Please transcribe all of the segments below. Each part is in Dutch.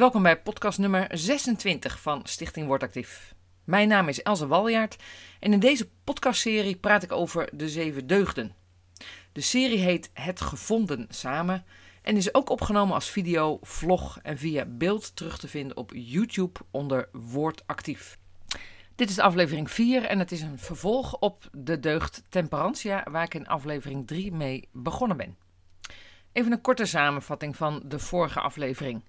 Welkom bij podcast nummer 26 van Stichting Word Actief. Mijn naam is Elze Waljaard en in deze podcastserie praat ik over de zeven deugden. De serie heet Het Gevonden Samen en is ook opgenomen als video, vlog en via beeld terug te vinden op YouTube onder Woord Actief. Dit is aflevering 4 en het is een vervolg op de deugd temperantia, waar ik in aflevering 3 mee begonnen ben. Even een korte samenvatting van de vorige aflevering.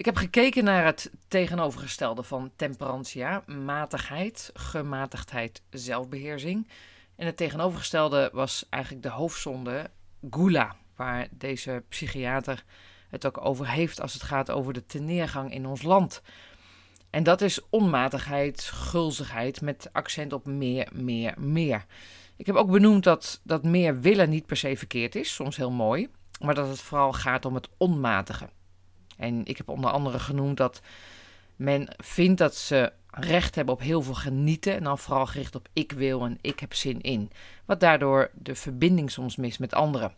Ik heb gekeken naar het tegenovergestelde van temperantia, matigheid, gematigdheid, zelfbeheersing. En het tegenovergestelde was eigenlijk de hoofdzonde, gula, waar deze psychiater het ook over heeft als het gaat over de teneergang in ons land. En dat is onmatigheid, gulzigheid met accent op meer, meer, meer. Ik heb ook benoemd dat, dat meer willen niet per se verkeerd is, soms heel mooi, maar dat het vooral gaat om het onmatige. En ik heb onder andere genoemd dat men vindt dat ze recht hebben op heel veel genieten en dan vooral gericht op ik wil en ik heb zin in. Wat daardoor de verbinding soms mist met anderen.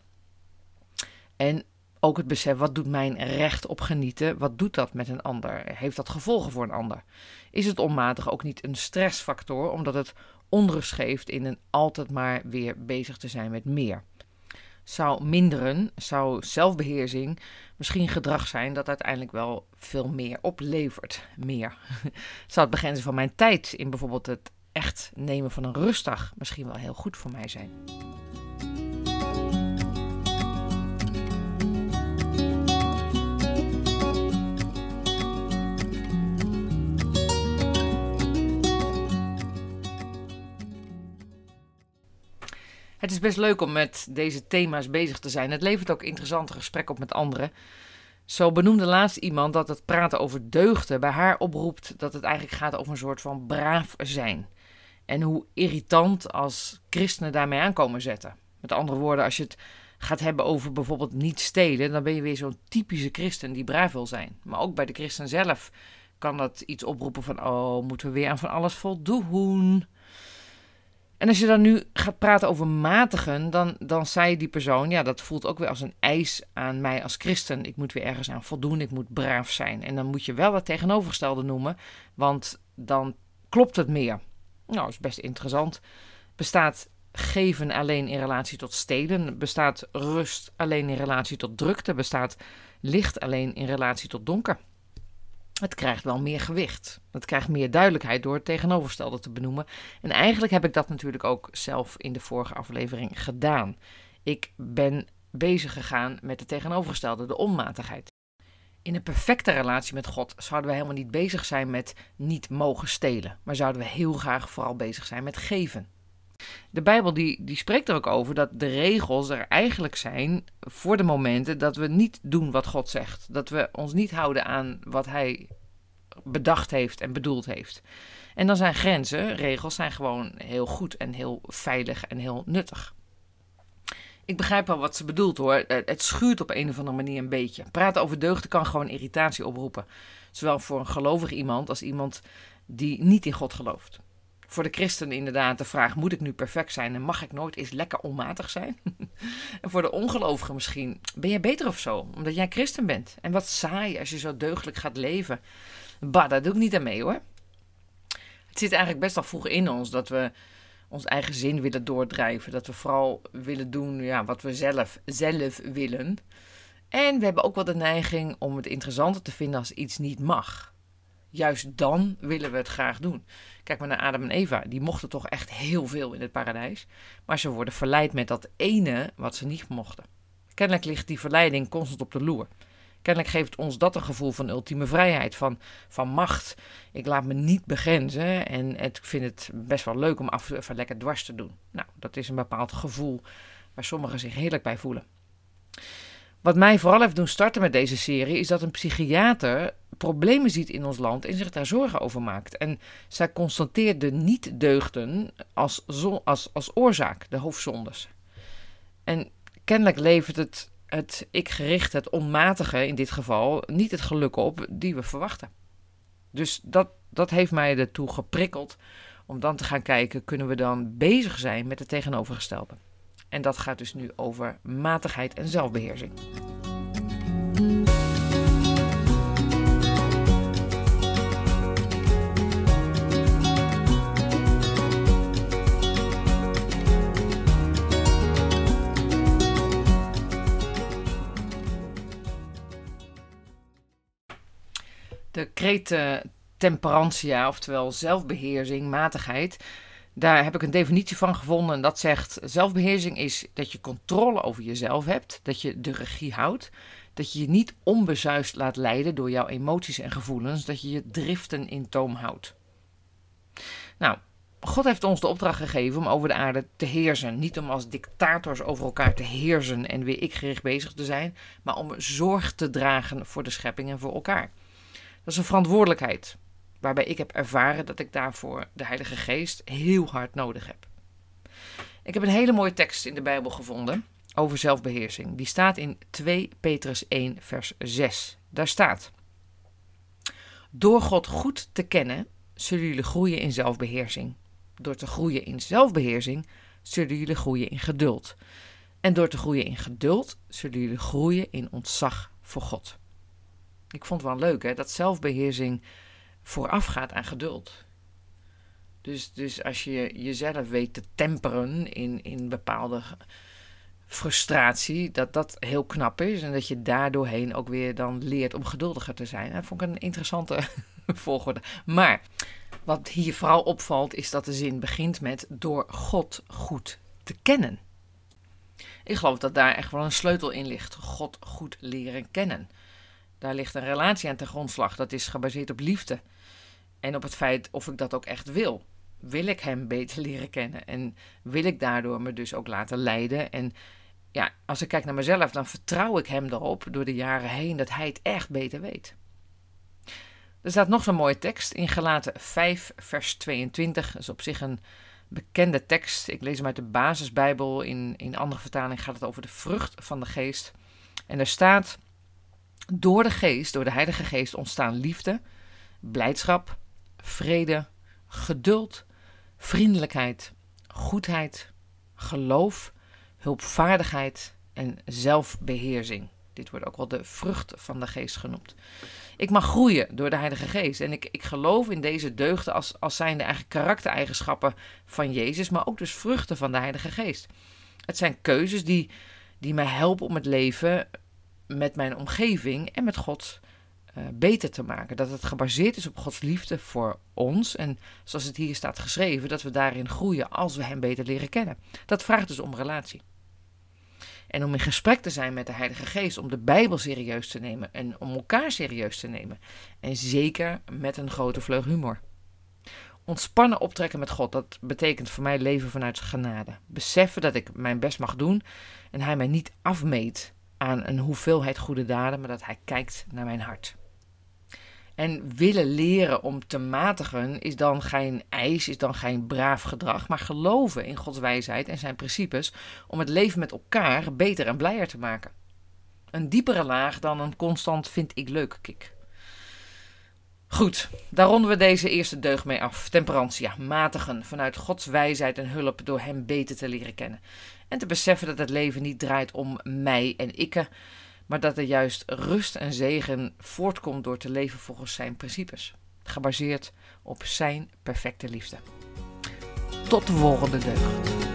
En ook het besef, wat doet mijn recht op genieten? Wat doet dat met een ander? Heeft dat gevolgen voor een ander? Is het onmatig ook niet een stressfactor, omdat het onrust geeft in een altijd maar weer bezig te zijn met meer? Zou minderen, zou zelfbeheersing misschien gedrag zijn dat uiteindelijk wel veel meer oplevert? Meer. zou het begrenzen van mijn tijd in bijvoorbeeld het echt nemen van een rustdag misschien wel heel goed voor mij zijn? Het is best leuk om met deze thema's bezig te zijn. Het levert ook interessante gesprekken op met anderen. Zo benoemde laatst iemand dat het praten over deugden bij haar oproept dat het eigenlijk gaat over een soort van braaf zijn. En hoe irritant als christenen daarmee aankomen zetten. Met andere woorden, als je het gaat hebben over bijvoorbeeld niet stelen, dan ben je weer zo'n typische christen die braaf wil zijn. Maar ook bij de christen zelf kan dat iets oproepen van: oh, moeten we weer aan van alles voldoen? En als je dan nu gaat praten over matigen, dan, dan zei die persoon, ja, dat voelt ook weer als een eis aan mij als christen. Ik moet weer ergens aan voldoen, ik moet braaf zijn. En dan moet je wel het tegenovergestelde noemen, want dan klopt het meer. Nou, is best interessant. Bestaat geven alleen in relatie tot stelen? Bestaat rust alleen in relatie tot drukte? Bestaat licht alleen in relatie tot donker? Het krijgt wel meer gewicht. Het krijgt meer duidelijkheid door het tegenovergestelde te benoemen. En eigenlijk heb ik dat natuurlijk ook zelf in de vorige aflevering gedaan. Ik ben bezig gegaan met het tegenovergestelde, de onmatigheid. In een perfecte relatie met God zouden we helemaal niet bezig zijn met niet mogen stelen, maar zouden we heel graag vooral bezig zijn met geven. De Bijbel die, die spreekt er ook over dat de regels er eigenlijk zijn voor de momenten dat we niet doen wat God zegt. Dat we ons niet houden aan wat Hij bedacht heeft en bedoeld heeft. En dan zijn grenzen, regels, zijn gewoon heel goed en heel veilig en heel nuttig. Ik begrijp wel wat ze bedoelt hoor. Het schuurt op een of andere manier een beetje. Praten over deugden kan gewoon irritatie oproepen. Zowel voor een gelovig iemand als iemand die niet in God gelooft voor de christen inderdaad de vraag: moet ik nu perfect zijn en mag ik nooit eens lekker onmatig zijn? en voor de ongelovigen misschien: ben jij beter of zo, omdat jij christen bent? En wat saai als je zo deugdelijk gaat leven. Bah, daar doe ik niet aan mee hoor. Het zit eigenlijk best al vroeg in ons dat we ons eigen zin willen doordrijven. Dat we vooral willen doen ja, wat we zelf, zelf willen. En we hebben ook wel de neiging om het interessanter te vinden als iets niet mag juist dan willen we het graag doen. Kijk maar naar Adam en Eva. Die mochten toch echt heel veel in het paradijs. Maar ze worden verleid met dat ene wat ze niet mochten. Kennelijk ligt die verleiding constant op de loer. Kennelijk geeft ons dat een gevoel van ultieme vrijheid, van, van macht. Ik laat me niet begrenzen en ik vind het best wel leuk om af en toe lekker dwars te doen. Nou, dat is een bepaald gevoel waar sommigen zich heerlijk bij voelen. Wat mij vooral heeft doen starten met deze serie is dat een psychiater problemen ziet in ons land en zich daar zorgen over maakt. En zij constateert de niet-deugden als, als, oorzaak, de hoofdzondes. En kennelijk levert het, het ik-gericht, het onmatige in dit geval, niet het geluk op die we verwachten. Dus dat, dat heeft mij ertoe geprikkeld om dan te gaan kijken, kunnen we dan bezig zijn met het tegenovergestelde? En dat gaat dus nu over matigheid en zelfbeheersing. De kreet temperantia, oftewel zelfbeheersing, matigheid, daar heb ik een definitie van gevonden. En dat zegt: zelfbeheersing is dat je controle over jezelf hebt, dat je de regie houdt, dat je je niet onbezuist laat leiden door jouw emoties en gevoelens, dat je je driften in toom houdt. Nou, God heeft ons de opdracht gegeven om over de aarde te heersen. Niet om als dictators over elkaar te heersen en weer ik gericht bezig te zijn, maar om zorg te dragen voor de schepping en voor elkaar. Dat is een verantwoordelijkheid, waarbij ik heb ervaren dat ik daarvoor de Heilige Geest heel hard nodig heb. Ik heb een hele mooie tekst in de Bijbel gevonden over zelfbeheersing. Die staat in 2 Petrus 1, vers 6. Daar staat: Door God goed te kennen, zullen jullie groeien in zelfbeheersing. Door te groeien in zelfbeheersing, zullen jullie groeien in geduld. En door te groeien in geduld, zullen jullie groeien in ontzag voor God. Ik vond het wel leuk hè, dat zelfbeheersing voorafgaat aan geduld. Dus, dus als je jezelf weet te temperen in, in bepaalde frustratie, dat dat heel knap is. En dat je daardoorheen ook weer dan leert om geduldiger te zijn. Dat vond ik een interessante volgorde. Maar wat hier vooral opvalt, is dat de zin begint met door God goed te kennen. Ik geloof dat daar echt wel een sleutel in ligt. God goed leren kennen. Daar ligt een relatie aan ten grondslag. Dat is gebaseerd op liefde. En op het feit of ik dat ook echt wil. Wil ik hem beter leren kennen? En wil ik daardoor me dus ook laten leiden? En ja, als ik kijk naar mezelf, dan vertrouw ik hem erop door de jaren heen dat hij het echt beter weet. Er staat nog zo'n mooie tekst in Galaten 5, vers 22. Dat is op zich een bekende tekst. Ik lees hem uit de basisbijbel. In, in andere vertaling gaat het over de vrucht van de geest. En er staat: Door de geest, door de Heilige Geest, ontstaan liefde, blijdschap, vrede, geduld, vriendelijkheid, goedheid, geloof, hulpvaardigheid en zelfbeheersing. Dit wordt ook wel de vrucht van de geest genoemd. Ik mag groeien door de Heilige Geest. En ik, ik geloof in deze deugden als, als zijnde eigen karaktereigenschappen van Jezus, maar ook dus vruchten van de Heilige Geest. Het zijn keuzes die, die mij helpen om het leven met mijn omgeving en met God uh, beter te maken. Dat het gebaseerd is op Gods liefde voor ons. En zoals het hier staat geschreven, dat we daarin groeien als we Hem beter leren kennen. Dat vraagt dus om relatie. En om in gesprek te zijn met de Heilige Geest, om de Bijbel serieus te nemen en om elkaar serieus te nemen. En zeker met een grote vleug humor. Ontspannen optrekken met God, dat betekent voor mij leven vanuit genade. Beseffen dat ik mijn best mag doen en Hij mij niet afmeet aan een hoeveelheid goede daden, maar dat Hij kijkt naar mijn hart. En willen leren om te matigen is dan geen eis, is dan geen braaf gedrag, maar geloven in Gods wijsheid en zijn principes om het leven met elkaar beter en blijer te maken. Een diepere laag dan een constant vind ik leuk kick. Goed, daar ronden we deze eerste deugd mee af. Temperantia, matigen, vanuit Gods wijsheid en hulp door Hem beter te leren kennen. En te beseffen dat het leven niet draait om mij en ikke, maar dat er juist rust en zegen voortkomt door te leven volgens zijn principes, gebaseerd op zijn perfecte liefde. Tot de volgende deugd.